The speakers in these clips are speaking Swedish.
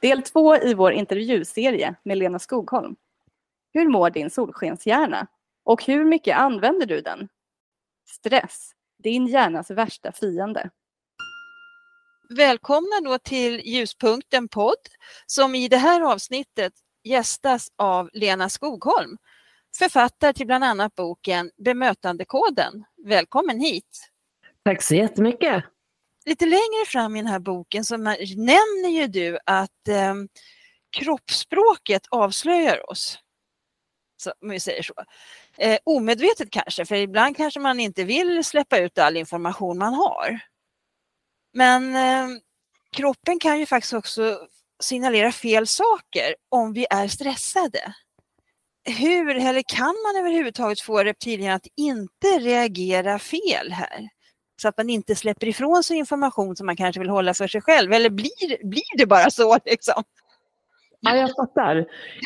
Del två i vår intervjuserie med Lena Skogholm. Hur mår din solskenshjärna? Och hur mycket använder du den? Stress, din hjärnas värsta fiende. Välkomna då till Ljuspunkten podd som i det här avsnittet gästas av Lena Skogholm, författare till bland annat boken Bemötandekoden. Välkommen hit! Tack så jättemycket! Lite längre fram i den här boken så nämner ju du att eh, kroppsspråket avslöjar oss. Så, om vi säger så. Eh, omedvetet kanske, för ibland kanske man inte vill släppa ut all information man har. Men eh, kroppen kan ju faktiskt också signalera fel saker om vi är stressade. Hur eller kan man överhuvudtaget få reptilhjärnan att inte reagera fel här? Så att man inte släpper ifrån sig information som man kanske vill hålla för sig själv. Eller blir, blir det bara så liksom? Ja, jag fattar.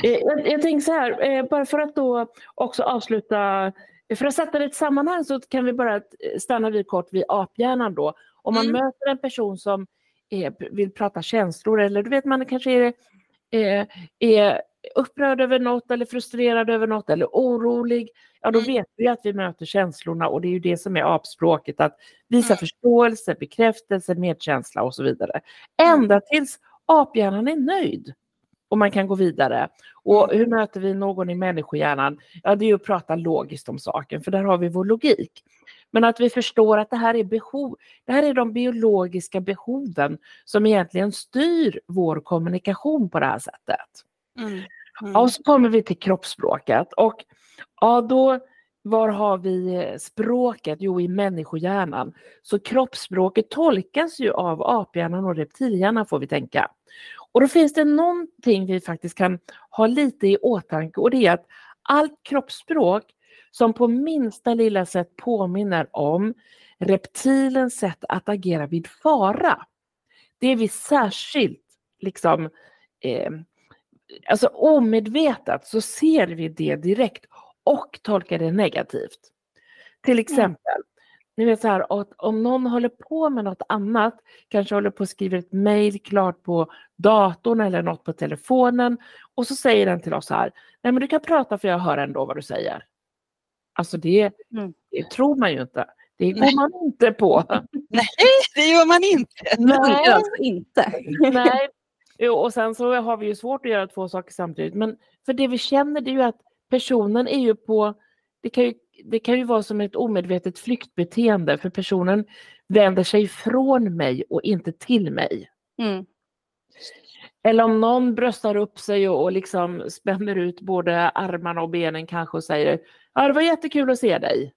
Eh, jag, jag tänker så här, eh, bara för att då också avsluta, för att sätta det i ett sammanhang så kan vi bara stanna vid kort vid aphjärnan då. Om man mm. möter en person som är, vill prata känslor eller du vet man kanske är, är, är upprörd över något eller frustrerad över något eller orolig, ja då mm. vet vi att vi möter känslorna och det är ju det som är apspråket, att visa mm. förståelse, bekräftelse, medkänsla och så vidare. Mm. Ända tills aphjärnan är nöjd och man kan gå vidare. Och hur möter vi någon i människohjärnan? Ja, det är ju att prata logiskt om saken, för där har vi vår logik. Men att vi förstår att det här är behov, det här är de biologiska behoven som egentligen styr vår kommunikation på det här sättet. Mm. Mm. och så kommer vi till kroppsspråket och ja, då var har vi språket? Jo, i människohjärnan. Så kroppsspråket tolkas ju av aphjärnan och reptilhjärnan får vi tänka. Och då finns det någonting vi faktiskt kan ha lite i åtanke och det är att allt kroppsspråk som på minsta lilla sätt påminner om reptilens sätt att agera vid fara. Det är vi särskilt liksom eh, alltså omedvetet så ser vi det direkt och tolkar det negativt. Till mm. exempel, mm. ni vet så här, att om någon håller på med något annat, kanske håller på att skriva ett mejl klart på datorn eller något på telefonen och så säger den till oss så här, nej men du kan prata för jag hör ändå vad du säger. Alltså det, mm. det tror man ju inte. Det går Nej. man inte på. Nej, det gör man inte. Nej, alltså inte. Nej. Och sen så har vi ju svårt att göra två saker samtidigt. Men för det vi känner det är ju att personen är ju på, det kan ju, det kan ju vara som ett omedvetet flyktbeteende för personen vänder sig från mig och inte till mig. Mm. Eller om någon bröstar upp sig och, och liksom spänner ut både armarna och benen kanske och säger ja det var jättekul att se dig.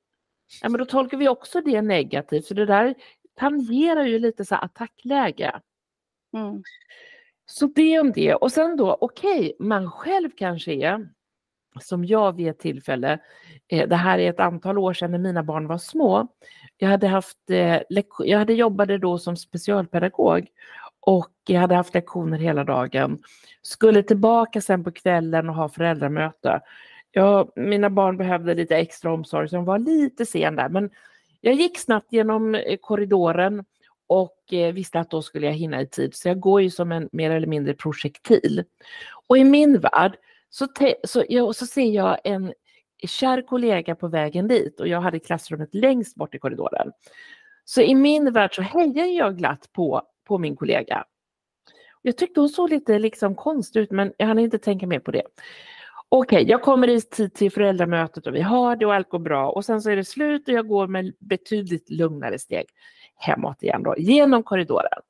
Ja, men då tolkar vi också det negativt, för det där tangerar ju lite så attackläge. Mm. Så det om det. Och sen då, okej, okay, man själv kanske är, som jag vid ett tillfälle, eh, det här är ett antal år sedan när mina barn var små, jag hade, haft, eh, jag hade jobbade då som specialpedagog och jag hade haft lektioner hela dagen. Skulle tillbaka sen på kvällen och ha föräldramöte. Jag, mina barn behövde lite extra omsorg så de var lite sen där men jag gick snabbt genom eh, korridoren och eh, visste att då skulle jag hinna i tid. Så jag går ju som en mer eller mindre projektil. Och i min värld så, så, ja, så ser jag en kär kollega på vägen dit och jag hade klassrummet längst bort i korridoren. Så i min värld så hejar jag glatt på, på min kollega. Jag tyckte hon såg lite liksom konstig ut men jag hann inte tänka mer på det. Okej, okay, jag kommer i tid till föräldramötet och vi har det och allt går bra och sen så är det slut och jag går med betydligt lugnare steg hemåt igen då, genom korridoren.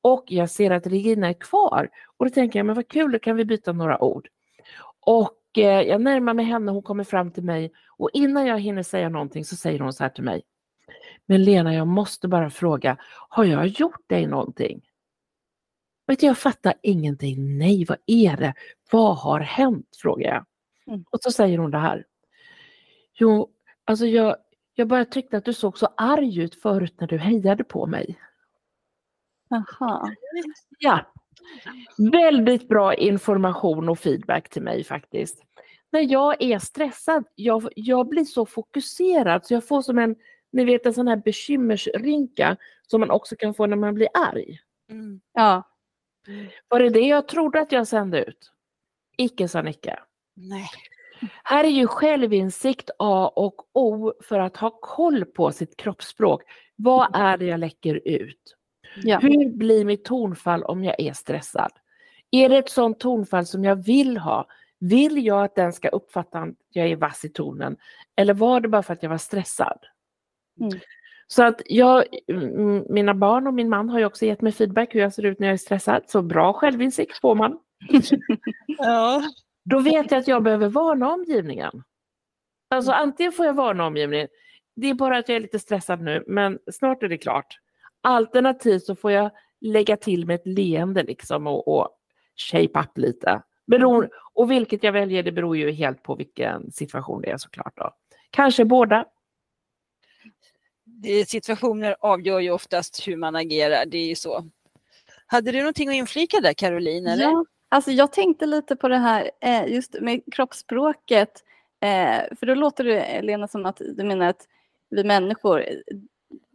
Och jag ser att Regina är kvar och då tänker jag, men vad kul, då kan vi byta några ord. Och eh, jag närmar mig henne, hon kommer fram till mig och innan jag hinner säga någonting så säger hon så här till mig. Men Lena, jag måste bara fråga, har jag gjort dig någonting? Vet du, jag fattar ingenting. Nej, vad är det? Vad har hänt? frågar jag. Mm. Och så säger hon det här. Jo, alltså jag, jag bara tyckte att du såg så arg ut förut när du hejade på mig. Jaha. Ja. Väldigt bra information och feedback till mig faktiskt. När jag är stressad, jag, jag blir så fokuserad så jag får som en, ni vet en sån här bekymmersrynka som man också kan få när man blir arg. Mm. Ja. Var det det jag trodde att jag sände ut? Icke sa Nicke. Nej. Här är ju självinsikt A och O för att ha koll på sitt kroppsspråk. Vad är det jag läcker ut? Ja. Hur blir mitt tonfall om jag är stressad? Är det ett sånt tonfall som jag vill ha? Vill jag att den ska uppfatta att jag är vass i tonen? Eller var det bara för att jag var stressad? Mm. Så att jag, mm, mina barn och min man har ju också gett mig feedback hur jag ser ut när jag är stressad. Så bra självinsikt får man. Ja. Då vet jag att jag behöver varna omgivningen. Alltså antingen får jag varna omgivningen, det är bara att jag är lite stressad nu, men snart är det klart. Alternativt så får jag lägga till med ett leende liksom och, och shape up lite. Beror, och vilket jag väljer det beror ju helt på vilken situation det är såklart. Då. Kanske båda. Situationer avgör ju oftast hur man agerar, det är ju så. Hade du någonting att inflika där Caroline? Eller? Ja, alltså jag tänkte lite på det här eh, just med kroppsspråket. Eh, för då låter det, Lena, som att du menar att vi människor, eh,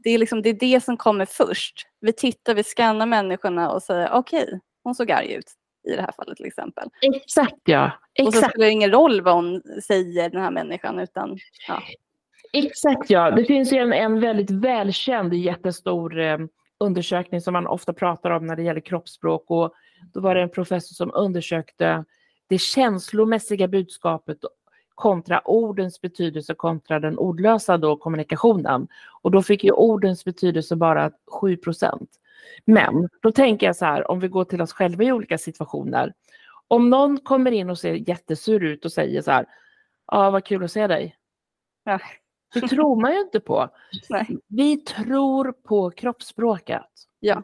det är, liksom, det är det som kommer först. Vi tittar, vi skannar människorna och säger okej, hon såg arg ut i det här fallet till exempel. Exakt ja. Och så Exakt. spelar det ingen roll vad hon säger, den här människan, utan ja. Exakt ja. Det finns ju en, en väldigt välkänd jättestor eh, undersökning som man ofta pratar om när det gäller kroppsspråk. Och då var det en professor som undersökte det känslomässiga budskapet kontra ordens betydelse kontra den ordlösa då kommunikationen. Och då fick ju ordens betydelse bara 7% Men då tänker jag så här, om vi går till oss själva i olika situationer. Om någon kommer in och ser jättesur ut och säger så här, ja ah, vad kul att se dig. Ja. Det tror man ju inte på. Nej. Vi tror på kroppsspråket. Ja.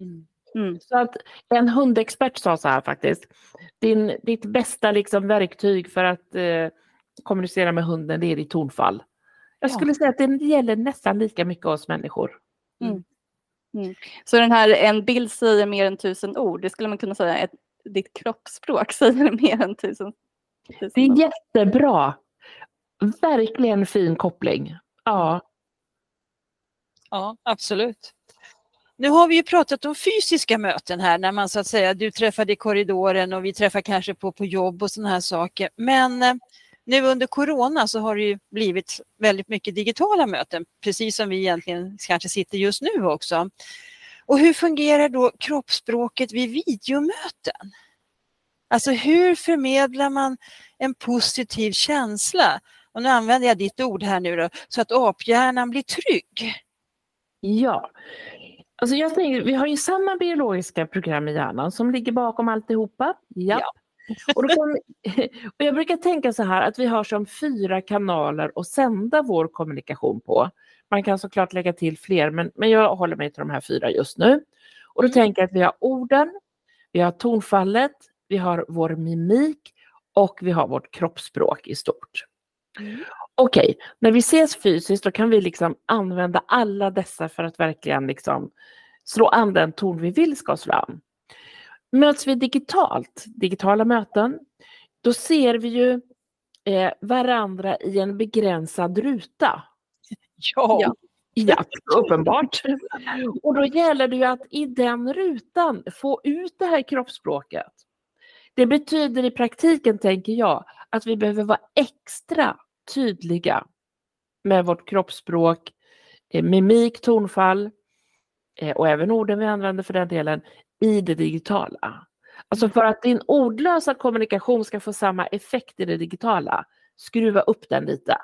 Mm. Mm. Så att en hundexpert sa så här faktiskt. Din, ditt bästa liksom verktyg för att eh, kommunicera med hunden det är ditt tonfall. Jag Ja. skulle säga att det gäller nästan lika mycket oss människor. Så den här en bild säger mer än tusen ord, det skulle man kunna säga ett, ditt kroppsspråk säger mer än tusen, tusen Det är ord. jättebra. Verkligen fin koppling. Ja, Ja, absolut. Nu har vi ju pratat om fysiska möten här när man så att säga, du träffade i korridoren och vi träffar kanske på, på jobb och sådana här saker. Men eh, nu under corona så har det ju blivit väldigt mycket digitala möten, precis som vi egentligen kanske sitter just nu också. Och hur fungerar då kroppsspråket vid videomöten? Alltså hur förmedlar man en positiv känsla? Och nu använder jag ditt ord här nu då, så att aphjärnan blir trygg. Ja. Alltså jag tänker, vi har ju samma biologiska program i hjärnan som ligger bakom alltihopa. Ja. Ja. Och, kom, och jag brukar tänka så här att vi har som fyra kanaler att sända vår kommunikation på. Man kan såklart lägga till fler men, men jag håller mig till de här fyra just nu. Och då Mm. tänker jag att vi har orden, vi har tonfallet, vi har vår mimik och vi har vårt kroppsspråk i stort. Mm. Okej, när vi ses fysiskt då kan vi liksom använda alla dessa för att verkligen liksom slå an den ton vi vill ska slå an. Möts vi digitalt, digitala möten, då ser vi ju eh, varandra i en begränsad ruta. Ja. Ja. Ja, uppenbart. Och då gäller det ju att i den rutan få ut det här kroppsspråket. Det betyder i praktiken, tänker jag, att vi behöver vara extra tydliga med vårt kroppsspråk, eh, mimik, tonfall eh, och även orden vi använder för den delen i det digitala. Alltså för att din ordlösa kommunikation ska få samma effekt i det digitala, skruva upp den lite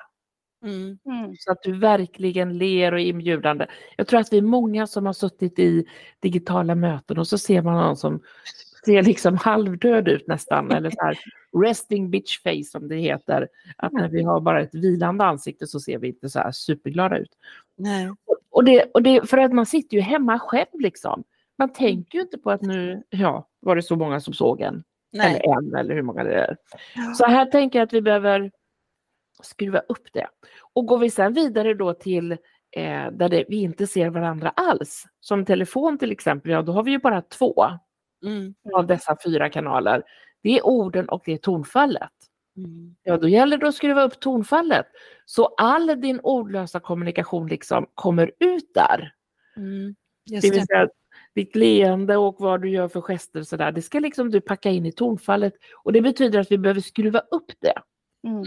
Mm. Mm. så att du verkligen ler och är inbjudande. Jag tror att vi är många som har suttit i digitala möten och så ser man någon som ser liksom halvdöd ut nästan, eller så här resting bitch face som det heter. Att när vi har bara ett vilande ansikte så ser vi inte så här superglada ut. Nej. Och det, och det, för att man sitter ju hemma själv liksom. Man tänker ju inte på att nu ja, var det så många som såg en. Nej. Eller en eller hur många det är. Så här tänker jag att vi behöver skruva upp det. Och går vi sen vidare då till eh, där det, vi inte ser varandra alls, som telefon till exempel, ja då har vi ju bara två Mm. av dessa fyra kanaler. Det är orden och det är tonfallet. Mm. Ja, då gäller det att skruva upp tonfallet så all din ordlösa kommunikation liksom kommer ut där. Mm. Det Just vill det. säga ditt leende och vad du gör för gester så där, det ska liksom du packa in i tonfallet och det betyder att vi behöver skruva upp det. Mm.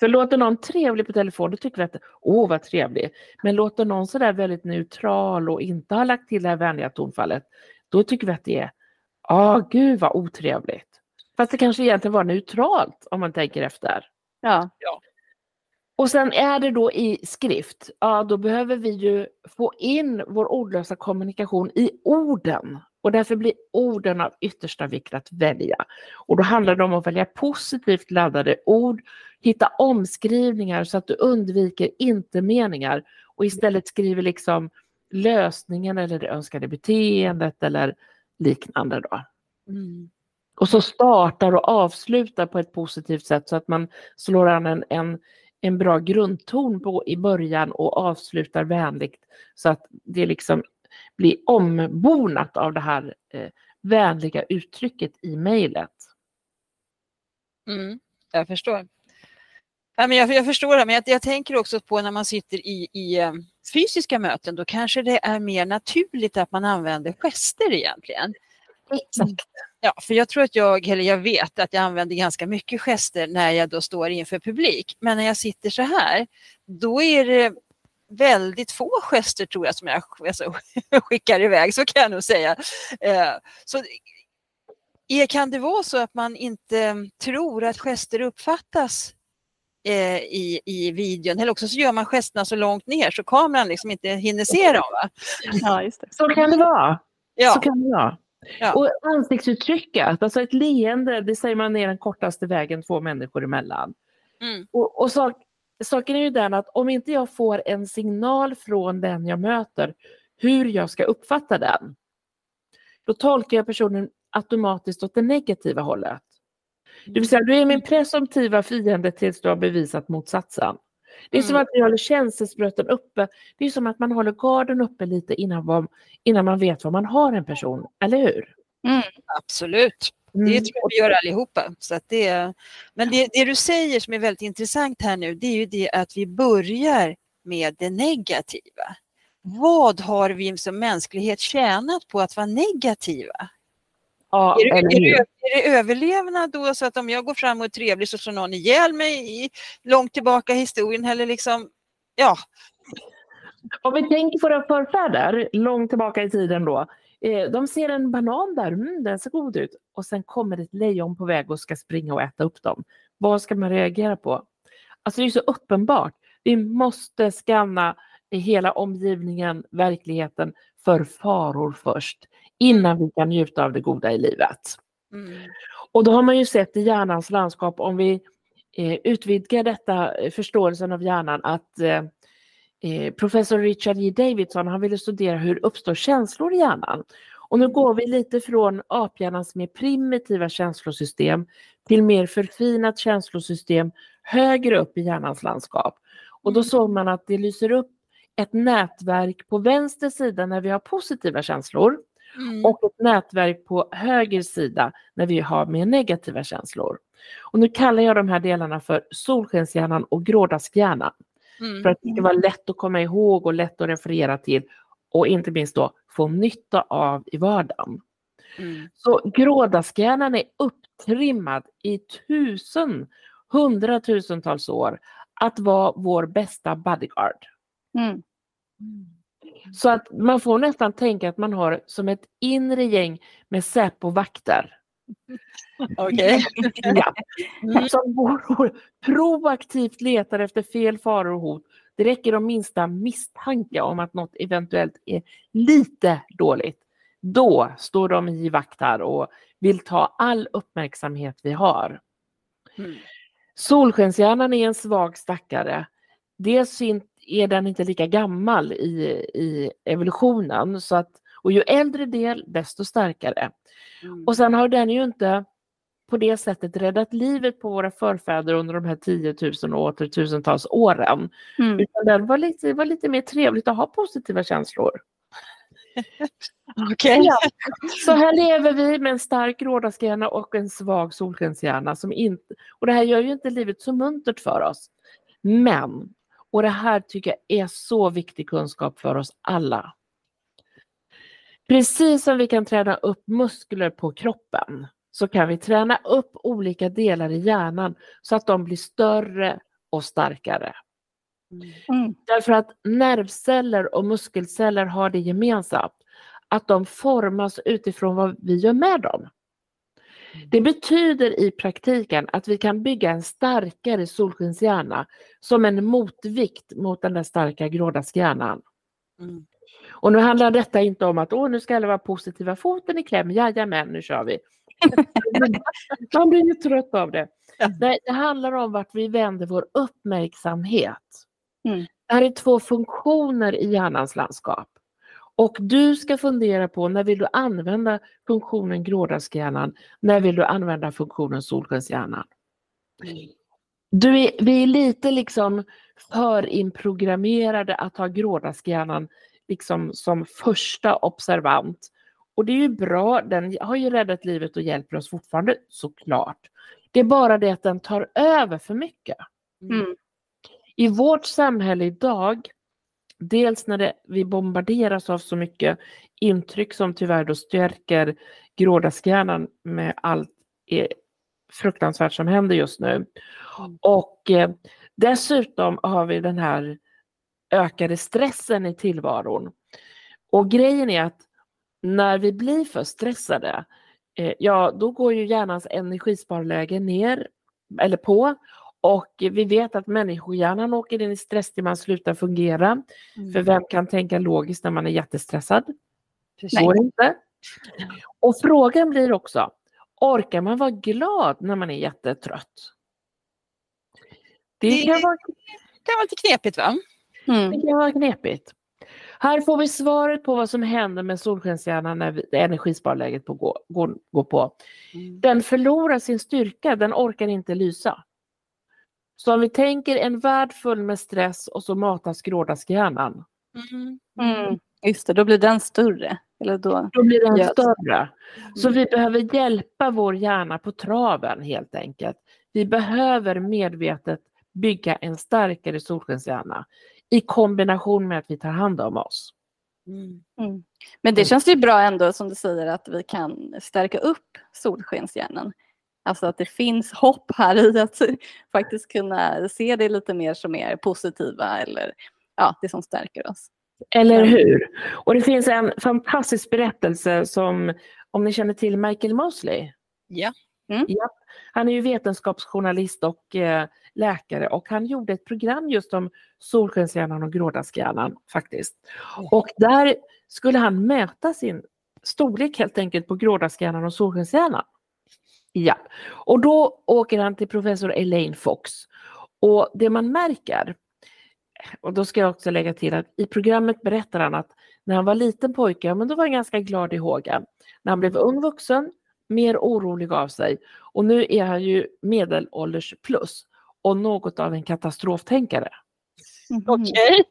För låter någon trevlig på telefon, då tycker vi att åh vad trevlig. Men låter någon sådär väldigt neutral och inte har lagt till det här vänliga tonfallet, då tycker vi att det är, ah gud vad otrevligt. Fast det kanske egentligen var neutralt om man tänker efter. Ja. Och sen är det då i skrift, ja då behöver vi ju få in vår ordlösa kommunikation i orden. Och därför blir orden av yttersta vikt att välja. Och då handlar det om att välja positivt laddade ord, hitta omskrivningar så att du undviker inte-meningar och istället skriver liksom lösningen eller det önskade beteendet eller liknande. Då. Mm. Och så startar och avslutar på ett positivt sätt så att man slår an en, en, en bra grundton på, i början och avslutar vänligt så att det liksom blir ombonat av det här eh, vänliga uttrycket i mejlet. Mm. Jag förstår. Ja, men jag, jag förstår det, men jag, jag tänker också på när man sitter i, i eh, fysiska möten, då kanske det är mer naturligt att man använder gester egentligen. Exakt. Ja, för jag tror att jag, eller jag vet att jag använder ganska mycket gester när jag då står inför publik. Men när jag sitter så här, då är det väldigt få gester tror jag som jag alltså, skickar iväg, så kan jag nog säga. Eh, så är, kan det vara så att man inte tror att gester uppfattas eh, i, i videon eller också så gör man gesterna så långt ner så kameran liksom inte hinner se dem. Va? ja, just det. Så kan det vara. Så Ja, kan det vara. Ja. Och ansiktsuttrycket, alltså ett leende, det säger man är den kortaste vägen två människor emellan. Mm. Och, och sak, saken är ju den att om inte jag får en signal från den jag möter hur jag ska uppfatta den, då tolkar jag personen automatiskt åt det negativa hållet. Det vill säga, du är min presumtiva fiende tills du har bevisat motsatsen. Det är som Mm. att vi håller känselspröten uppe. Det är som att man håller garden uppe lite innan, vad, innan man vet vad man har en person, eller hur? absolut. Det Mm. tror jag vi gör allihopa. Så att det, men det, det du säger som är väldigt intressant här nu, det är ju det att vi börjar med det negativa. Vad har vi som mänsklighet tjänat på att vara negativa? Ja, Är det, är, det, är det överlevnad då så att om jag går fram och är trevlig så slår någon ihjäl mig i, långt tillbaka i historien eller liksom, ja, Om vi tänker på våra förfäder långt tillbaka i tiden då. Eh, de ser en banan där, mm, den ser god ut. Och sen kommer ett lejon på väg och ska springa och äta upp dem. Vad ska man reagera på? Alltså det är så uppenbart. Vi måste skanna i hela omgivningen, verkligheten, för faror först. Innan vi kan njuta av det goda i livet. mm, Och då har man ju sett i hjärnans landskap, om vi eh, utvidgar detta eh, förståelsen av hjärnan, att eh, eh, professor Richard J. Davidson, han ville studera hur uppstår känslor i hjärnan. Och nu går vi lite från aphjärnans mer primitiva känslosystem till mer förfinat känslosystem högre upp i hjärnans landskap. Och då såg man att det lyser upp ett nätverk på vänster sida när vi har positiva känslor mm, och ett nätverk på höger sida när vi har mer negativa känslor. Och nu kallar jag de här delarna för solskenshjärnan och grådaskhjärnan. mm. För att det ska vara lätt att komma ihåg och lätt att referera till och inte minst då få nytta av i vardagen. Mm. Så grådaskhjärnan är upptrimmad i tusen, hundratusentals år att vara vår bästa bodyguard. Mm. Så att man får nästan tänka att man har som ett inre gäng med Säpo-vakter. Okej. Ja. Mm. Som går proaktivt letar efter fel, faror och hot. Det räcker om minsta misstanke om att något eventuellt är lite dåligt. Då står de i vakt här och vill ta all uppmärksamhet vi har. Mm. Solskenshjärnan är en svag stackare. Dels in- är den inte lika gammal i, i evolutionen så att, Och ju äldre del, desto starkare. Mm. Och sen har den ju inte på det sättet räddat livet på våra förfäder under de här 10 000 och åter tusentals åren. Mm. Utan den var lite, var lite mer trevligt att ha positiva känslor. Okej. Så här lever vi med en stark rådaskhjärna och en svag solskenshjärna. Som inte, och det här gör ju inte livet så muntert för oss. Men, och det här tycker jag är så viktig kunskap för oss alla. Precis som vi kan träna upp muskler på kroppen så kan vi träna upp olika delar i hjärnan så att de blir större och starkare. Mm. Därför att nervceller och muskelceller har det gemensamt att de formas utifrån vad vi gör med dem. Det betyder i praktiken att vi kan bygga en starkare solskenshjärna som en motvikt mot den där starka grådaskhjärnan. Mm. Och nu handlar detta inte om att Åh, nu ska alla vara positiva, foten i kläm, jajamän, nu kör vi. Man blir ju trött av det. Nej, det handlar om vart vi vänder vår uppmärksamhet. Mm. Det här är två funktioner i hjärnans landskap. Och du ska fundera på när vill du använda funktionen grådaskhjärnan, när vill du använda funktionen solskenshjärnan. Du är, vi är lite liksom förinprogrammerade att ha grådaskhjärnan liksom som första observant. Och det är ju bra, den har ju räddat livet och hjälper oss fortfarande såklart. Det är bara det att den tar över för mycket. Mm. I vårt samhälle idag, dels när det, vi bombarderas av så mycket intryck som tyvärr då stärker grådaskhjärnan med allt eh, fruktansvärt som händer just nu. Och eh, dessutom har vi den här ökade stressen i tillvaron. Och grejen är att när vi blir för stressade, eh, ja då går ju hjärnans energisparläge ner eller på och vi vet att människohjärnan åker in i stress till man slutar fungera. För vem kan tänka logiskt när man är jättestressad? Precis. Går inte. Och frågan blir också, orkar man vara glad när man är jättetrött? Det Det- kan vara, Det kan vara lite knepigt va? Mm. det kan vara knepigt. Här får vi svaret på vad som händer med solskenshjärnan när vi, energisparläget på går, går, går på. Den förlorar sin styrka, den orkar inte lysa. Så om vi tänker en värld full med stress och så matas grådaskhjärnan, Mm. Mm. Just det, då blir den större. Eller då... då blir den större. Så vi behöver hjälpa vår hjärna på traven helt enkelt. Vi behöver medvetet bygga en starkare solskenshjärna i kombination med att vi tar hand om oss. Mm. Mm. Men det känns ju bra ändå som du säger att vi kan stärka upp solskenshjärnan. Alltså att det finns hopp här i att faktiskt kunna se det lite mer som är positiva eller ja, det som stärker oss. Eller hur? Och det finns en fantastisk berättelse som, om ni känner till Michael Mosley. Ja. Ja, han är ju vetenskapsjournalist och eh, läkare och han gjorde ett program just om solskenshjärnan och grådaskhjärnan faktiskt. Och där skulle han mäta sin storlek helt enkelt på grådaskhjärnan och solskenshjärnan. Ja, och då åker han till professor Elaine Fox. Och det man märker, och då ska jag också lägga till att i programmet berättar han att när han var liten pojke, ja, men då var han ganska glad i hågen. När han blev ung vuxen, mer orolig av sig. Och nu är han ju medelålders plus och något av en katastroftänkare. Mhm. Okej.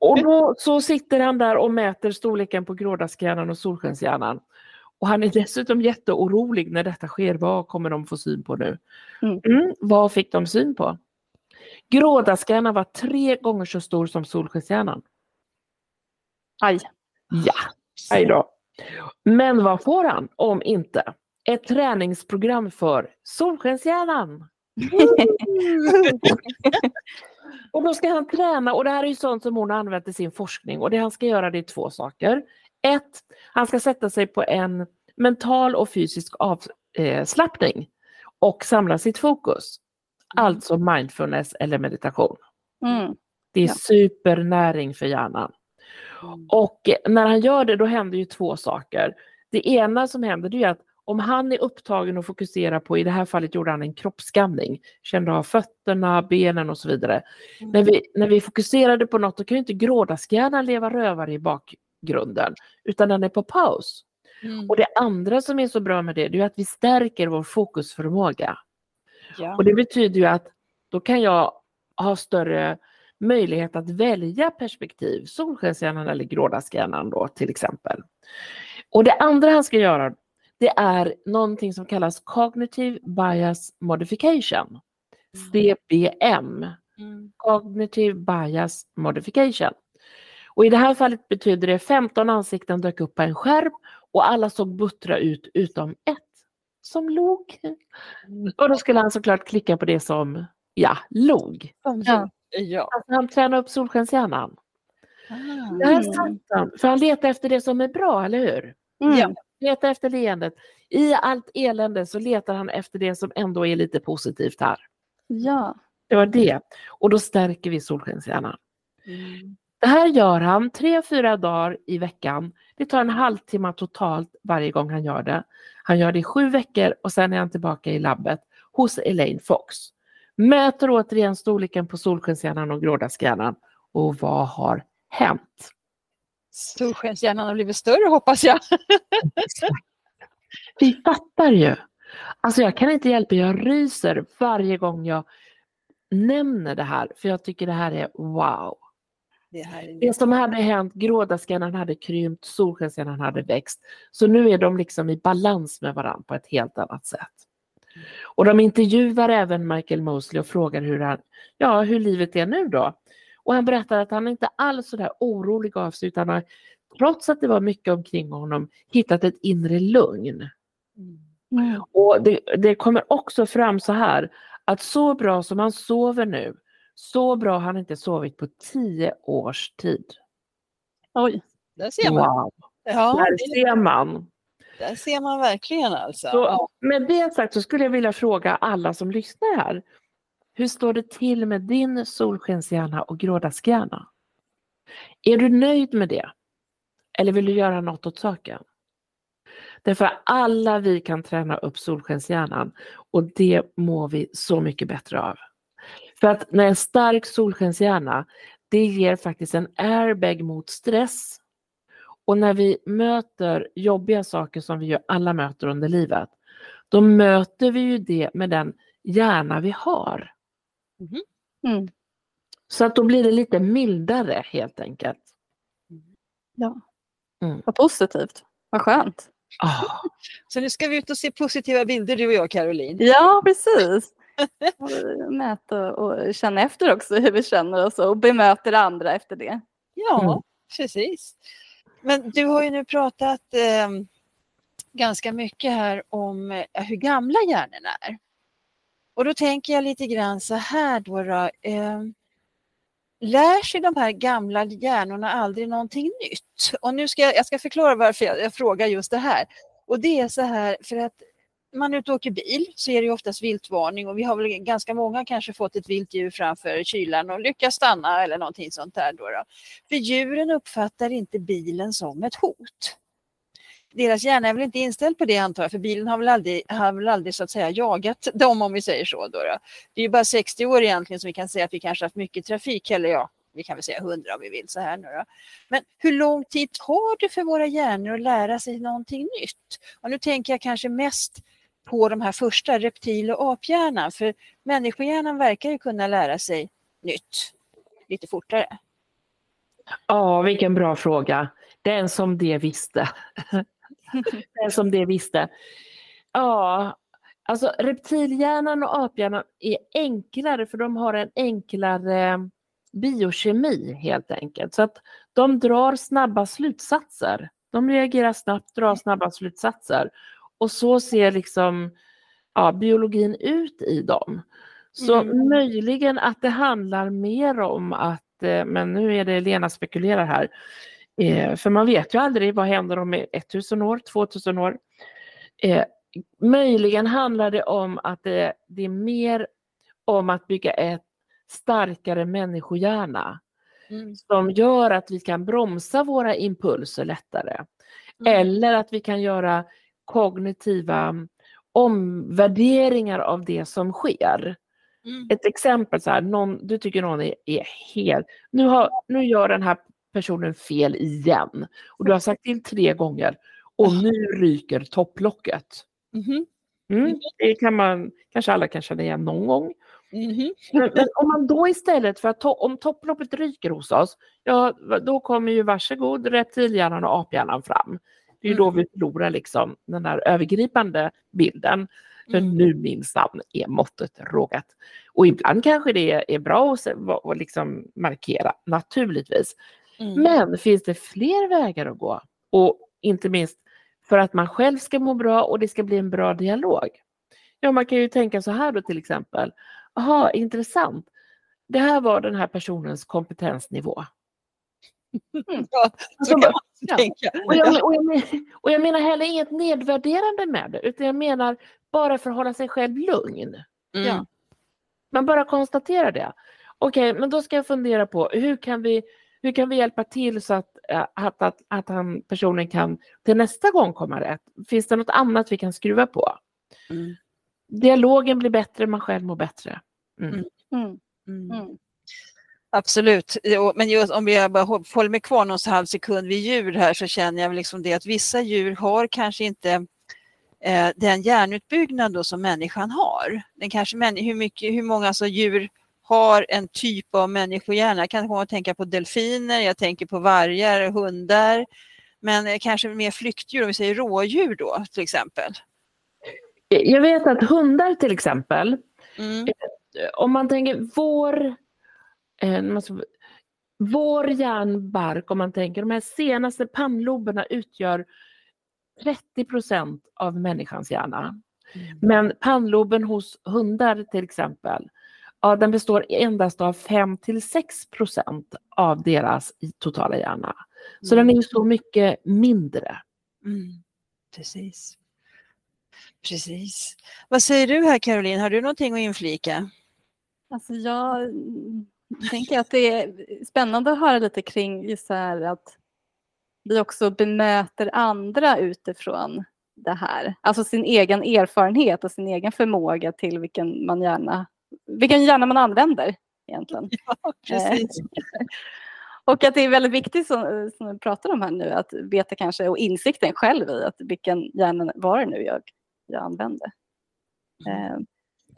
Och då så sitter han där och mäter storleken på grådaskhjärnan och solskenshjärnan. Och han är dessutom jätteorolig när detta sker. Vad kommer de få syn på nu? Mm. Mm, vad fick de syn på? Grådaskhjärnan var tre gånger så stor som solskenshjärnan. Aj. Ja, hej då. Men vad får han om inte ett träningsprogram för solskenshjärnan? och då ska han träna och det här är ju sånt som hon har använt i sin forskning och det han ska göra det är två saker. Ett, han ska sätta sig på en mental och fysisk avslappning och samla sitt fokus. Alltså mindfulness eller meditation. Mm. Det är Ja. supernäring för hjärnan. Och eh, när han gör det då händer ju två saker. Det ena som händer det är att om han är upptagen och fokuserar på, i det här fallet gjorde han en kroppsskanning, kände av fötterna, benen och så vidare. När, vi, när vi fokuserade på något då kan ju inte grådaskhjärnan leva rövare i bak, grunden, utan den är på paus. Mm. Och det andra som är så bra med det, det är att vi stärker vår fokusförmåga. Ja. Och det betyder ju att då kan jag ha större möjlighet att välja perspektiv, solskenshjärnan eller grådaskhjärnan då till exempel. Och det andra han ska göra, det är någonting som kallas Cognitive Bias Modification, CBM. Mm. Cognitive Bias Modification. Och i det här fallet betyder det 15 ansikten dök upp på en skärm och alla såg buttra ut utom ett som log. Och då skulle han såklart klicka på det som, ja, log. Ja. Ja. Alltså han tränar upp solskenshjärnan. Ah. Där Mm. satt han. För han letar efter det som är bra, eller hur? Mm. Ja. Letar efter leendet. I allt elände så letar han efter det som ändå är lite positivt här. ja. Det var det. Och då stärker vi solskenshjärnan. Mm. Det här gör han tre, fyra dagar i veckan. Det tar en halvtimme totalt varje gång han gör det. Han gör det i sju veckor och sen är han tillbaka i labbet hos Elaine Fox. Mäter återigen storleken på solskenshjärnan och grådaskhjärnan. Och vad har hänt? Solskenshjärnan har blivit större hoppas jag. Vi fattar ju. Alltså jag kan inte hjälpa, jag ryser varje gång jag nämner det här, för jag tycker det här är wow. Det, här är... Det som hade hänt, grådaskhjärnan hade krympt, solskenshjärnan hade växt. Så nu är de liksom i balans med varandra på ett helt annat sätt. Och de intervjuar även Michael Mosley och frågar hur, han, ja, hur livet är nu då. Och han berättar att han inte alls så där orolig av sig utan har, trots att det var mycket omkring honom, hittat ett inre lugn. Mm. Och det, det kommer också fram så här att så bra som han sover nu, så bra har han inte sovit på tio års tid. Oj. Där ser man. Wow, Ja, där ser man. där ser man verkligen alltså. Så, Ja. med det sagt så skulle jag vilja fråga alla som lyssnar här. Hur står det till med din solskenshjärna och grådaskhjärna? Är du nöjd med det? Eller vill du göra något åt saken? Därför alla vi kan träna upp solskenshjärnan och det mår vi så mycket bättre av. För att när en stark solskenshjärna, det ger faktiskt en airbag mot stress. Och när vi möter jobbiga saker som vi ju alla möter under livet, då möter vi ju det med den hjärna vi har. Mm. Så att då blir det lite mildare helt enkelt. Ja. Mm. Vad positivt. Vad skönt. Ah, Så nu ska vi ut och se positiva bilder du och jag Caroline. Ja, precis. Och Mäta och känna efter också hur vi känner oss och bemöter andra efter det. Ja, Mm. precis. Men du har ju nu pratat eh, ganska mycket här om eh, hur gamla hjärnorna är. Och då tänker jag lite grann så här då. då eh, lär sig de här gamla hjärnorna aldrig någonting nytt? Och nu ska jag, jag ska förklara varför jag, jag frågar just det här. Och det är så här för att man är ute och åker bil så är det ju oftast viltvarning och vi har väl ganska många kanske fått ett vilt djur framför kylan och lyckas stanna eller någonting sånt där. Då, då. För djuren uppfattar inte bilen som ett hot. Deras hjärna är väl inte inställd på det antar jag, för bilen har väl aldrig, har väl aldrig så att säga jagat dem om vi säger så. Då, då. Det är ju bara 60 år egentligen som vi kan säga att vi kanske haft mycket trafik, eller ja, vi kan väl säga 100 om vi vill så här nu då. Men hur lång tid tar det för våra hjärnor att lära sig någonting nytt? Och nu tänker jag kanske mest på de här första, reptil och aphjärnan, för människohjärnan verkar ju kunna lära sig nytt lite fortare. Ja, vilken bra fråga. Den som det visste. Den som det visste. Ja, alltså reptilhjärnan och aphjärnan är enklare för de har en enklare biokemi helt enkelt. Så att de drar snabba slutsatser. De reagerar snabbt, drar snabba slutsatser. Och så ser liksom ja, biologin ut i dem. Så Mm. möjligen att det handlar mer om att, eh, men nu är det Lena spekulerar här, eh, för man vet ju aldrig vad händer om 1000 år, 2000 år. Eh, möjligen handlar det om att det, det är mer om att bygga ett starkare människohjärna Mm. som gör att vi kan bromsa våra impulser lättare. Mm. Eller att vi kan göra kognitiva omvärderingar av det som sker. Mm. Ett exempel, så här, någon, du tycker någon är, är helt... Nu, har, nu gör den här personen fel igen. Och du har sagt till tre gånger och nu ryker topplocket. Mhm. Mm, det kan man, kanske alla kan känna igen någon gång. Mhm. Men, men om man då istället för att to- om topploppet ryker hos oss, ja då kommer ju varsågod reptilhjärnan och aphjärnan fram. Det är då vi förlorar liksom den där övergripande bilden. För Mm. nu minsann är måttet rågat. Och ibland kanske det är bra att liksom markera, naturligtvis. Mm. Men finns det fler vägar att gå? Och inte minst för att man själv ska må bra och det ska bli en bra dialog. Ja, man kan ju tänka så här då till exempel. Aha, intressant. Det här var den här personens kompetensnivå. Ja, så kan man tänka. Och jag, och, jag, men- och jag menar heller inget nedvärderande med det, utan jag menar bara för att hålla sig själv lugn. Mm. Ja. Man bara konstaterar det. Okej, men då ska jag fundera på hur kan vi, hur kan vi hjälpa till så att, eh, att, att, att han, personen kan till nästa gång komma rätt? Finns det något annat vi kan skruva på? Mm. Dialogen blir bättre, man själv mår bättre. Mm. Mm. Absolut, men just om jag bara hå- håller mig kvar någon halv sekund vid djur här så känner jag liksom det att vissa djur har kanske inte eh, den hjärnutbyggnad då som människan har. Den kanske, hur, mycket, hur många alltså djur har en typ av människohjärna? Jag kan komma att tänka på delfiner, jag tänker på vargar, hundar, men eh, kanske mer flyktdjur, om vi säger rådjur då till exempel. Jag vet att hundar till exempel, Mm. om man tänker vår, vår hjärnbark, om man tänker de här senaste pannloberna utgör 30 procent av människans hjärna. Men pannloben hos hundar till exempel, ja, den består endast av 5 till 6 procent av deras totala hjärna. Så den är ju så mycket mindre. Mm. Precis. Precis. Vad säger du här Caroline, har du någonting att inflika? Alltså jag mm, tänker att det är spännande att höra lite kring just så här att vi också bemöter andra utifrån det här. Alltså sin egen erfarenhet och sin egen förmåga till vilken man gärna, vilken hjärna man använder egentligen. Ja, precis. Och att det är väldigt viktigt som, som vi pratar om här nu att veta kanske och insikten själv i att vilken hjärna var det nu jag, jag använde. Eh,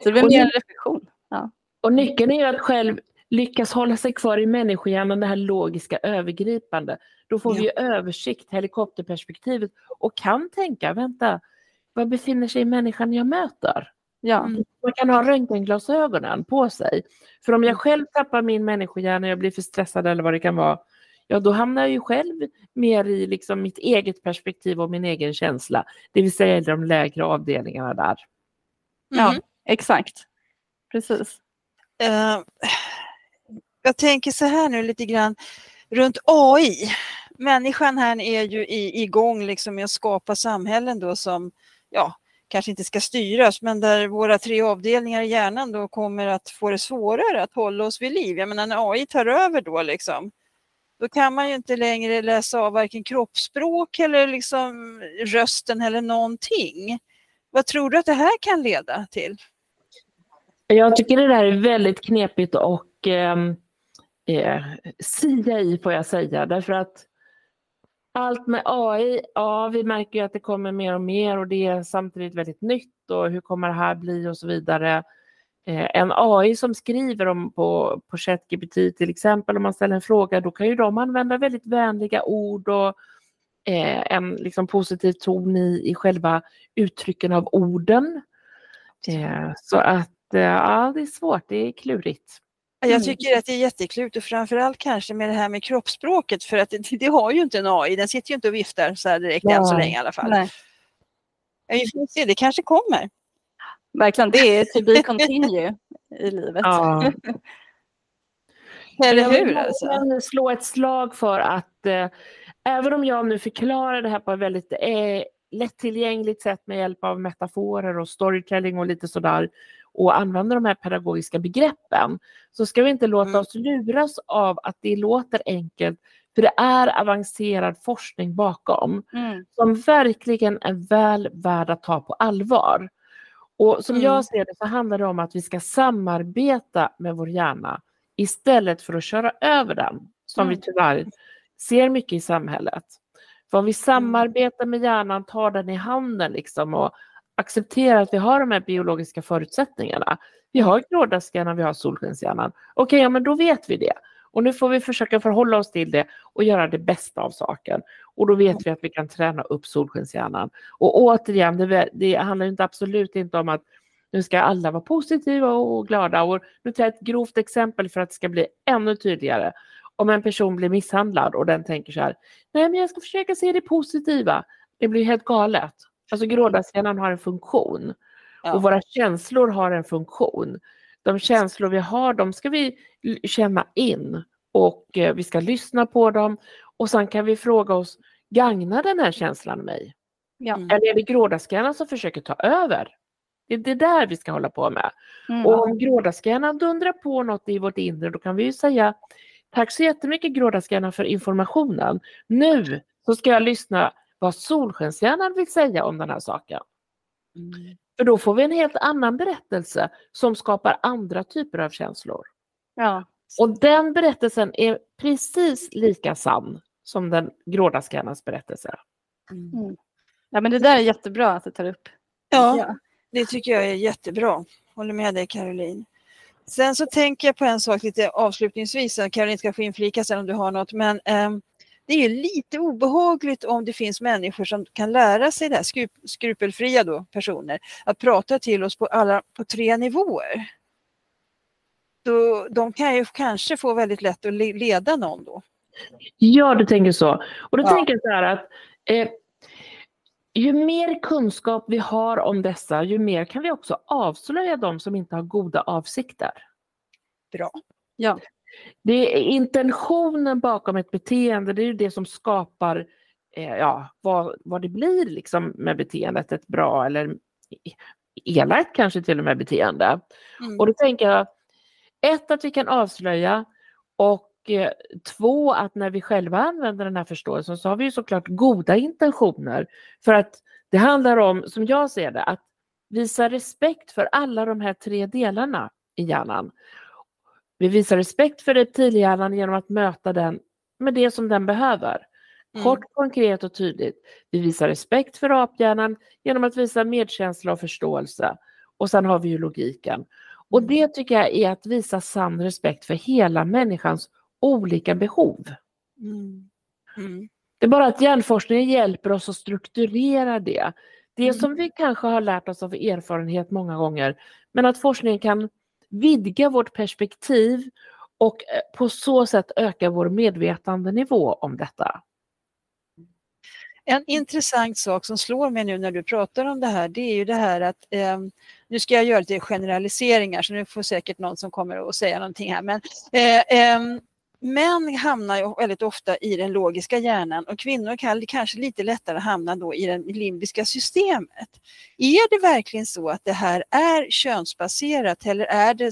så det blir mer en reflektion. Ja. Och nyckeln är ju att själv lyckas hålla sig kvar i människohjärnan, det här logiska övergripande. Då får vi ju översikt, helikopterperspektivet och kan tänka, vänta, var befinner sig människan jag möter? Ja. Mm. Man kan ha röntgenglasögonen på sig. För om jag själv tappar min människohjärna, jag blir för stressad eller vad det kan vara, ja då hamnar jag ju själv mer i liksom mitt eget perspektiv och min egen känsla. Det vill säga i de lägre avdelningarna där. Ja, Mhm. exakt. Precis. Eh, jag tänker så här nu lite grann runt AI. Människan här är ju i, igång liksom med att skapa samhällen då som ja, kanske inte ska styras men där våra tre avdelningar i hjärnan då kommer att få det svårare att hålla oss vid liv. Jag menar när AI tar över då liksom då kan man ju inte längre läsa av varken kroppsspråk eller liksom rösten eller någonting. Vad tror du att det här kan leda till? Jag tycker det där är väldigt knepigt och eh, eh, sia i får jag säga därför att allt med AI, ja vi märker ju att det kommer mer och mer och det är samtidigt väldigt nytt och hur kommer det här bli och så vidare. Eh, en AI som skriver om på, på ChatGPT till exempel om man ställer en fråga då kan ju de använda väldigt vänliga ord och eh, en liksom positiv ton i, i själva uttrycken av orden. Eh, så att eh, ja, det är svårt, det är klurigt. Jag Mm. tycker att det är jätteklurt och framförallt kanske med det här med kroppsspråket för att det, det har ju inte en AI, den sitter ju inte och viftar så här direkt än så länge i alla fall. Nej, Ja, Vi får se, det kanske kommer. verkligen, det är to be continue i livet. Ja. Eller Jag vill hur? Alltså? slå ett slag för att eh, även om jag nu förklarar det här på ett väldigt eh, lättillgängligt sätt med hjälp av metaforer och storytelling och lite sådär och använder de här pedagogiska begreppen så ska vi inte låta Mm. oss luras av att det låter enkelt för det är avancerad forskning bakom Mm. som verkligen är väl värd att ta på allvar. Och som Mm. jag ser det så handlar det om att vi ska samarbeta med vår hjärna istället för att köra över den, som vi Mm. tyvärr ser mycket i samhället. För om vi samarbetar med hjärnan, tar den i handen liksom och acceptera att vi har de här biologiska förutsättningarna. Vi har grådaskhjärnan, vi har solskenshjärnan. Okej, ja men då vet vi det. Och nu får vi försöka förhålla oss till det och göra det bästa av saken. Och då vet vi att vi kan träna upp solskenshjärnan. Och återigen, det, det handlar inte absolut inte om att nu ska alla vara positiva och glada. Och nu tar jag ett grovt exempel för att det ska bli ännu tydligare. Om en person blir misshandlad och den tänker så här, nej men jag ska försöka se det positiva. Det blir helt galet. Alltså grådaskhjärnan har en funktion. Ja. Och våra känslor har en funktion. De känslor vi har, de ska vi känna in och eh, vi ska lyssna på dem och sen kan vi fråga oss, gagnar den här känslan mig? Ja. Mm. Eller är det grådaskhjärnan som försöker ta över? Det är det där vi ska hålla på med. Mm. Och om grådaskhjärnan dundrar på något i vårt inre, då kan vi ju säga tack så jättemycket grådaskhjärnan för informationen. Nu så ska jag lyssna vad solskenshjärnan vill säga om den här saken. Mm. För då får vi en helt annan berättelse som skapar andra typer av känslor. Ja. Och den berättelsen är precis lika sann som den grådaskhjärnans berättelse. Mm. ja, men det där är jättebra att du tar upp. Ja, Ja. det tycker jag är jättebra. Håller med dig Caroline. Sen så tänker jag på en sak lite avslutningsvis, så Caroline ska få inflika sen om du har något, men ehm, det är lite obehagligt om det finns människor som kan lära sig det här, skrup, skrupelfria då, personer, att prata till oss på, alla, på tre nivåer. Då, de kan ju kanske få väldigt lätt att le- leda någon då. Ja, du tänker så. Och då Ja. tänker jag så här att eh, ju mer kunskap vi har om dessa, ju mer kan vi också avslöja de som inte har goda avsikter. Bra. Ja. Det är intentionen bakom ett beteende, det är ju det som skapar eh, ja, vad, vad det blir liksom med beteendet, ett bra eller elakt kanske till och med beteende. Mm. Och då tänker jag, ett att vi kan avslöja och eh, två att när vi själva använder den här förståelsen så har vi ju såklart goda intentioner. För att det handlar om, som jag ser det, att visa respekt för alla de här tre delarna i hjärnan. Vi visar respekt för reptilhjärnan genom att möta den med det som den behöver. Mm. Kort, konkret och tydligt. Vi visar respekt för aphjärnan genom att visa medkänsla och förståelse. Och sen har vi ju logiken. Och Mm. det tycker jag är att visa sann respekt för hela människans olika behov. Mm. Mm. Det är bara att hjärnforskningen hjälper oss att strukturera det. Det Mm. som vi kanske har lärt oss av erfarenhet många gånger, men att forskningen kan vidga vårt perspektiv och eh, på så sätt öka vår medvetandenivå om detta. En intressant sak som slår mig nu när du pratar om det här, det är ju det här att eh, nu ska jag göra lite generaliseringar så nu får säkert någon som kommer att säga någonting här. Men eh, eh, män hamnar ju väldigt ofta i den logiska hjärnan och kvinnor kan kanske lite lättare hamna då i det limbiska systemet. Är det verkligen så att det här är könsbaserat eller är det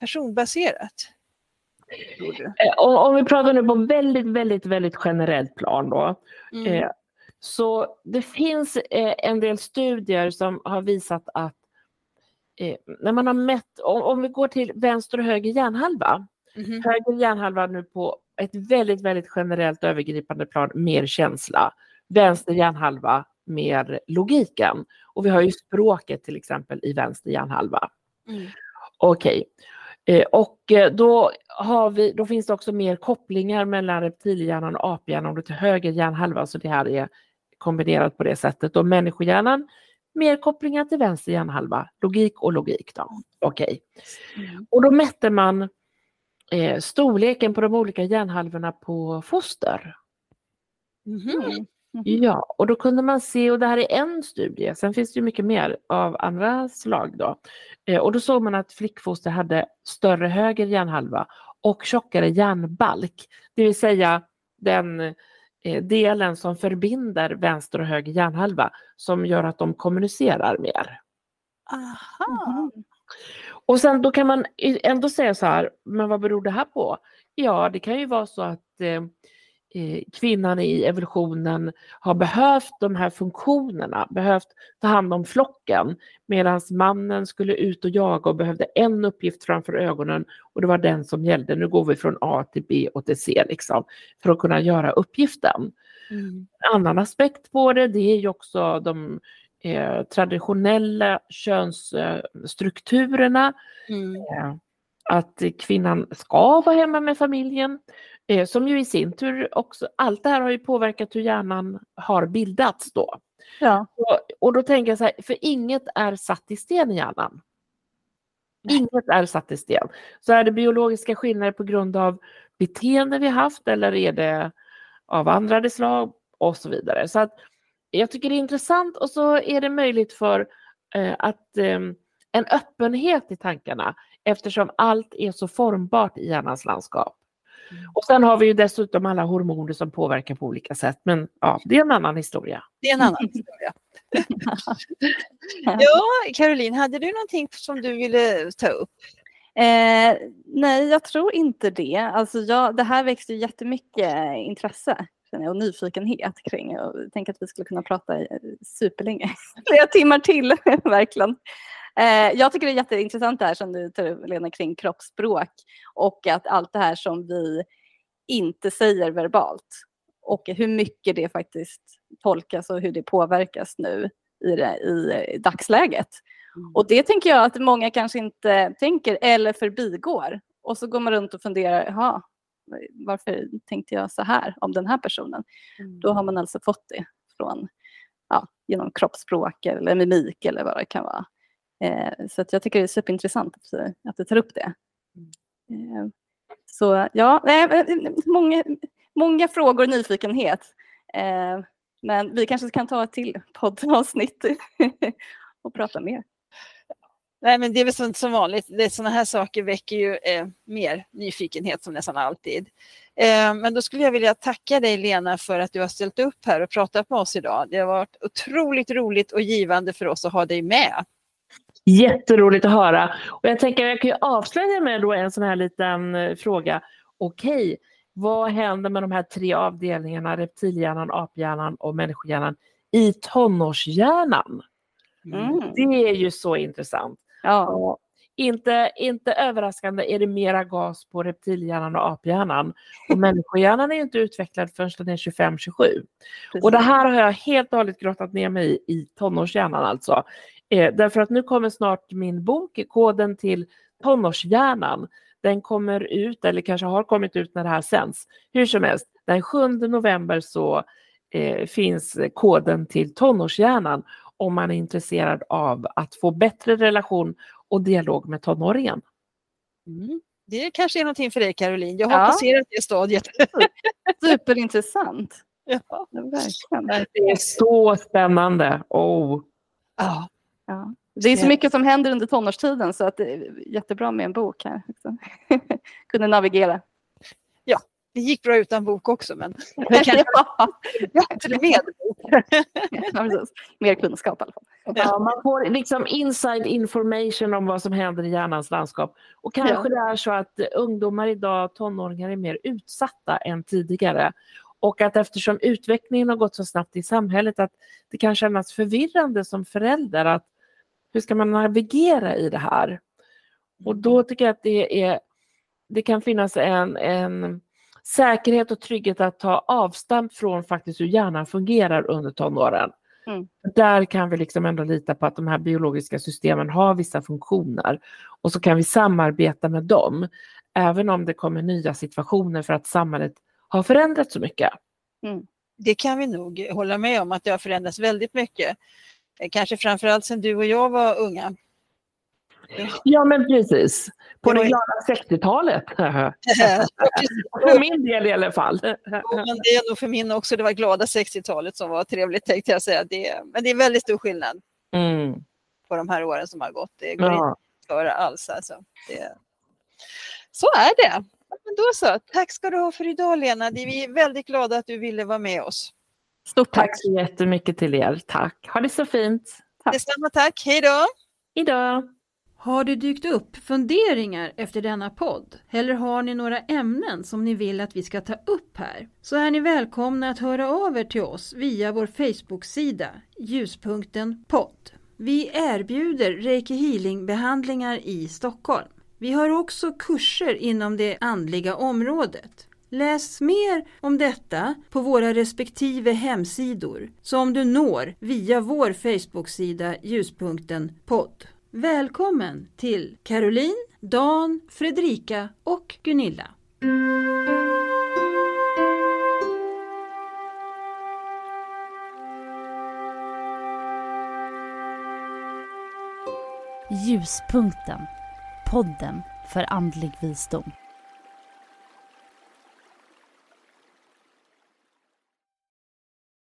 personbaserat? Eh, Om, om vi pratar nu på väldigt, väldigt, väldigt generellt plan då. Mm. Eh, så det finns eh, en del studier som har visat att eh, när man har mätt, om, om vi går till vänster och höger hjärnhalva, Mhm. höger hjärnhalva nu på ett väldigt, väldigt generellt övergripande plan mer känsla, vänster hjärnhalva mer logiken. Och vi har ju språket till exempel i vänster hjärnhalva. Mm. Okej. Eh, Och eh, då, vi, då finns det också mer kopplingar mellan reptilhjärnan och aphjärnan om är till höger hjärnhalva, så det här är kombinerat på det sättet. Och människohjärnan, mer kopplingar till vänster hjärnhalva, logik och logik då. Okej. Mm. Och då mätte man eh, storleken på de olika hjärnhalvorna på foster. Mhm. Mm. Ja, och då kunde man se, och det här är en studie, sen finns det ju mycket mer av andra slag då. Eh, och då såg man att flickfoster hade större höger hjärnhalva och tjockare hjärnbalk, det vill säga den eh, delen som förbinder vänster och höger hjärnhalva som gör att de kommunicerar mer. Aha. Mhm. Och sen då kan man ändå säga så här, men vad beror det här på? Ja, det kan ju vara så att eh, eh, kvinnan i evolutionen har behövt de här funktionerna, behövt ta hand om flocken medan mannen skulle ut och jaga och behövde en uppgift framför ögonen och det var den som gällde. Nu går vi från A till B och till C liksom, för att kunna göra uppgiften. Mm. En annan aspekt på det, det är ju också de eh, traditionella könsstrukturerna. Mm. Eh, att kvinnan ska vara hemma med familjen, eh, som ju i sin tur också, allt det här har ju påverkat hur hjärnan har bildats då. Ja. Och, och då tänker jag så här, för inget är satt i sten i hjärnan. Inget är satt i sten. Så är det biologiska skillnader på grund av beteende vi haft eller är det av andra slag och så vidare. Så att jag tycker det är intressant och så är det möjligt för eh, att eh, en öppenhet i tankarna eftersom allt är så formbart i hjärnans landskap. Mm. Och sen har vi ju dessutom alla hormoner som påverkar på olika sätt, men ja, det är en annan historia. Det är en annan historia. ja, Caroline, hade du någonting som du ville ta upp? Eh, nej, jag tror inte det. Alltså jag, det här växte jättemycket intresse jag, och nyfikenhet kring. Jag tänker att vi skulle kunna prata i- superlänge, flera timmar till, verkligen. Eh, jag tycker det är jätteintressant det här som du tar upp, Lena, kring kroppsspråk och att allt det här som vi inte säger verbalt och hur mycket det faktiskt tolkas och hur det påverkas nu i, det, i dagsläget. Och det tänker jag att många kanske inte tänker eller förbigår. Och så går man runt och funderar, jaha, varför tänkte jag så här om den här personen? Då har man alltså fått det från, ja, genom kroppsspråk eller mimik eller vad det kan vara. Eh, så att jag tycker det är superintressant att, att du tar upp det. Eh, så ja, eh, många, många frågor och nyfikenhet. Eh, men vi kanske kan ta ett till poddavsnitt och prata mer. Nej, men det är väl som, som vanligt, det, sådana här saker väcker ju eh, mer nyfikenhet som nästan alltid. Eh, men då skulle jag vilja tacka dig Lena för att du har ställt upp här och pratat med oss idag. Det har varit otroligt roligt och givande för oss att ha dig med. Jätteroligt att höra. Och jag tänker jag kan ju avslöja med då en sån här liten eh, fråga. Okej, vad händer med de här tre avdelningarna, reptilhjärnan, aphjärnan och människohjärnan i tonårshjärnan? Mm. Det är ju så intressant. Ja. Inte, inte överraskande är det mera gas på reptilhjärnan och aphjärnan. Och människohjärnan är inte utvecklad förrän den är 25-27. Och det här har jag helt och hållet grottat ner mig i, i tonårshjärnan alltså. Eh, därför att nu kommer snart min bok, Koden till tonårshjärnan. Den kommer ut, eller kanske har kommit ut när det här sänds. Hur som helst, den 7 november så eh, finns koden till tonårshjärnan om man är intresserad av att få bättre relation och dialog med tonåringen. Mm. Det kanske är någonting för dig Caroline. Jag har Ja. passerat det stadiet. Superintressant. ja. Verkligen. Det är så spännande. Oh. Ja. Ja. Det är så mycket som händer under tonårstiden så att det är jättebra med en bok här. Kunna navigera. Det gick bra utan bok också men det kanske bättre med bok. precis. Mer kunskap i alla fall. Ja, man får liksom inside information om vad som händer i hjärnans landskap. Och kanske Ja. det är så att ungdomar idag, tonåringar, är mer utsatta än tidigare. Och att eftersom utvecklingen har gått så snabbt i samhället att det kan kännas förvirrande som förälder att hur ska man navigera i det här? Och då tycker jag att det, är, det kan finnas en, en säkerhet och trygghet att ta avstamp från faktiskt hur hjärnan fungerar under tonåren. Mm. Där kan vi liksom ändå lita på att de här biologiska systemen har vissa funktioner och så kan vi samarbeta med dem även om det kommer nya situationer för att samhället har förändrats så mycket. Det kan vi nog hålla med om att det har förändrats väldigt mycket. Eh, Kanske framförallt sedan du och jag var unga. Ja men precis, på Det glada 60-talet. Ja, precis. För min del i alla fall. Jo, men det är nog för min också, det var glada 60-talet som var trevligt tänkte jag säga. Det, men det är väldigt stor skillnad Mm. på de här åren som har gått. Det går inte Ja. att föra alls. Alltså. Det, så är det. Men då så, tack ska du ha för idag Lena. Vi är väldigt glada att du ville vara med oss. Stort tack. Tack så jättemycket till er. Tack. Ha det så fint. Tack. Detsamma tack, hej då! Idag. Har det dykt upp funderingar efter denna podd? Eller har ni några ämnen som ni vill att vi ska ta upp här? Så är ni välkomna att höra av er till oss via vår Facebook-sida Ljuspunkten podd. Vi erbjuder Reiki Healing-behandlingar i Stockholm. Vi har också kurser inom det andliga området. Läs mer om detta på våra respektive hemsidor som du når via vår Facebook-sida Ljuspunkten podd. Välkommen till Caroline, Dan, Fredrika och Gunilla. Ljuspunkten. Podden för andlig visdom.